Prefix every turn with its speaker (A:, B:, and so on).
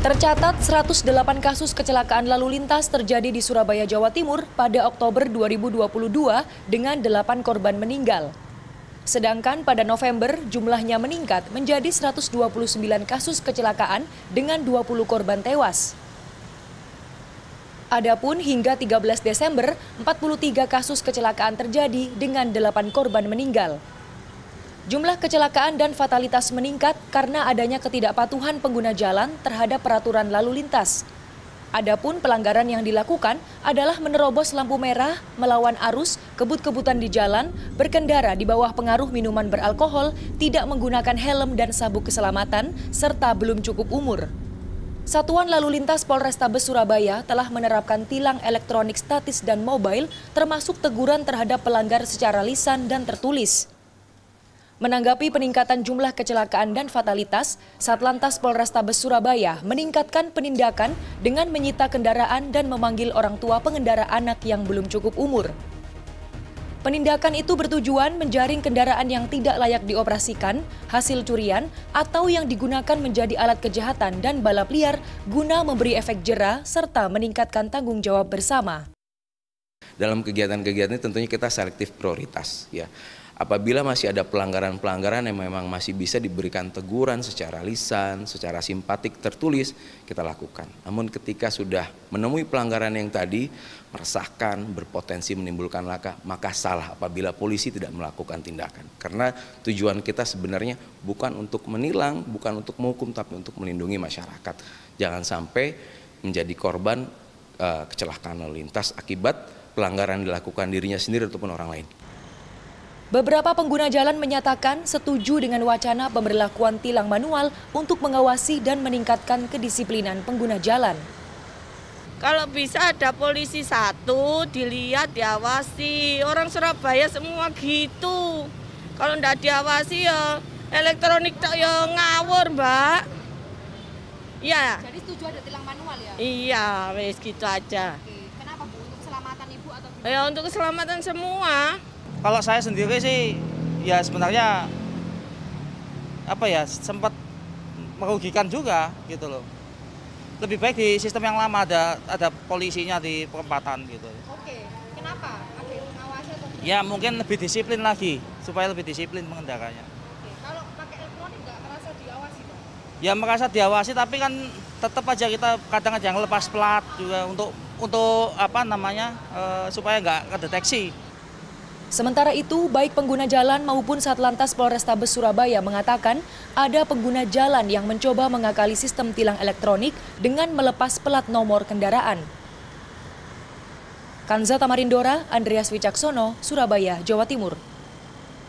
A: Tercatat 108 kasus kecelakaan lalu lintas terjadi di Surabaya, Jawa Timur pada Oktober 2022 dengan 8 korban meninggal. Sedangkan pada November jumlahnya meningkat menjadi 129 kasus kecelakaan dengan 20 korban tewas. Adapun hingga 13 Desember, 43 kasus kecelakaan terjadi dengan 8 korban meninggal. Jumlah kecelakaan dan fatalitas meningkat karena adanya ketidakpatuhan pengguna jalan terhadap peraturan lalu lintas. Adapun pelanggaran yang dilakukan adalah menerobos lampu merah, melawan arus, kebut-kebutan di jalan, berkendara di bawah pengaruh minuman beralkohol, tidak menggunakan helm dan sabuk keselamatan, serta belum cukup umur. Satuan Lalu Lintas Polrestabes Surabaya telah menerapkan tilang elektronik statis dan mobile termasuk teguran terhadap pelanggar secara lisan dan tertulis. Menanggapi peningkatan jumlah kecelakaan dan fatalitas, Satlantas Polrestabes Surabaya meningkatkan penindakan dengan menyita kendaraan dan memanggil orang tua pengendara anak yang belum cukup umur. Penindakan itu bertujuan menjaring kendaraan yang tidak layak dioperasikan, hasil curian, atau yang digunakan menjadi alat kejahatan dan balap liar guna memberi efek jera serta meningkatkan tanggung jawab bersama.
B: Dalam kegiatan-kegiatan ini tentunya kita selektif prioritas ya apabila masih ada pelanggaran-pelanggaran yang memang masih bisa diberikan teguran secara lisan, secara simpatik tertulis, kita lakukan. Namun ketika sudah menemui pelanggaran yang tadi meresahkan, berpotensi menimbulkan laka, maka salah apabila polisi tidak melakukan tindakan. Karena tujuan kita sebenarnya bukan untuk menilang, bukan untuk menghukum, tapi untuk melindungi masyarakat. Jangan sampai menjadi korban uh, kecelakaan lalu lintas akibat pelanggaran dilakukan dirinya sendiri ataupun orang lain.
A: Beberapa pengguna jalan menyatakan setuju dengan wacana pemberlakuan tilang manual untuk mengawasi dan meningkatkan kedisiplinan pengguna jalan.
C: Kalau bisa ada polisi satu, dilihat, diawasi. Orang Surabaya semua gitu. Kalau tidak diawasi ya elektronik tak ya ngawur, Mbak.
D: Iya. Jadi setuju ada tilang manual ya?
C: Iya, wes gitu aja.
D: Oke. Kenapa Bu? Untuk keselamatan Ibu atau gimana?
C: Ya untuk keselamatan semua.
E: Kalau saya sendiri sih ya sebenarnya apa ya sempat merugikan juga gitu loh. Lebih baik di sistem yang lama ada ada polisinya di perempatan gitu.
D: Oke, kenapa? Ada yang mengawasi atau
E: Ya mungkin lebih disiplin lagi supaya lebih disiplin pengendaranya.
D: Oke, kalau pakai elektronik nggak merasa diawasi?
E: Ya merasa diawasi tapi kan tetap aja kita kadang aja ngelepas plat juga untuk untuk apa namanya uh, supaya nggak kedeteksi.
A: Sementara itu, baik pengguna jalan maupun Satlantas Polrestabes Surabaya mengatakan ada pengguna jalan yang mencoba mengakali sistem tilang elektronik dengan melepas pelat nomor kendaraan. Kanza Tamarindora, Andreas Wicaksono, Surabaya, Jawa Timur.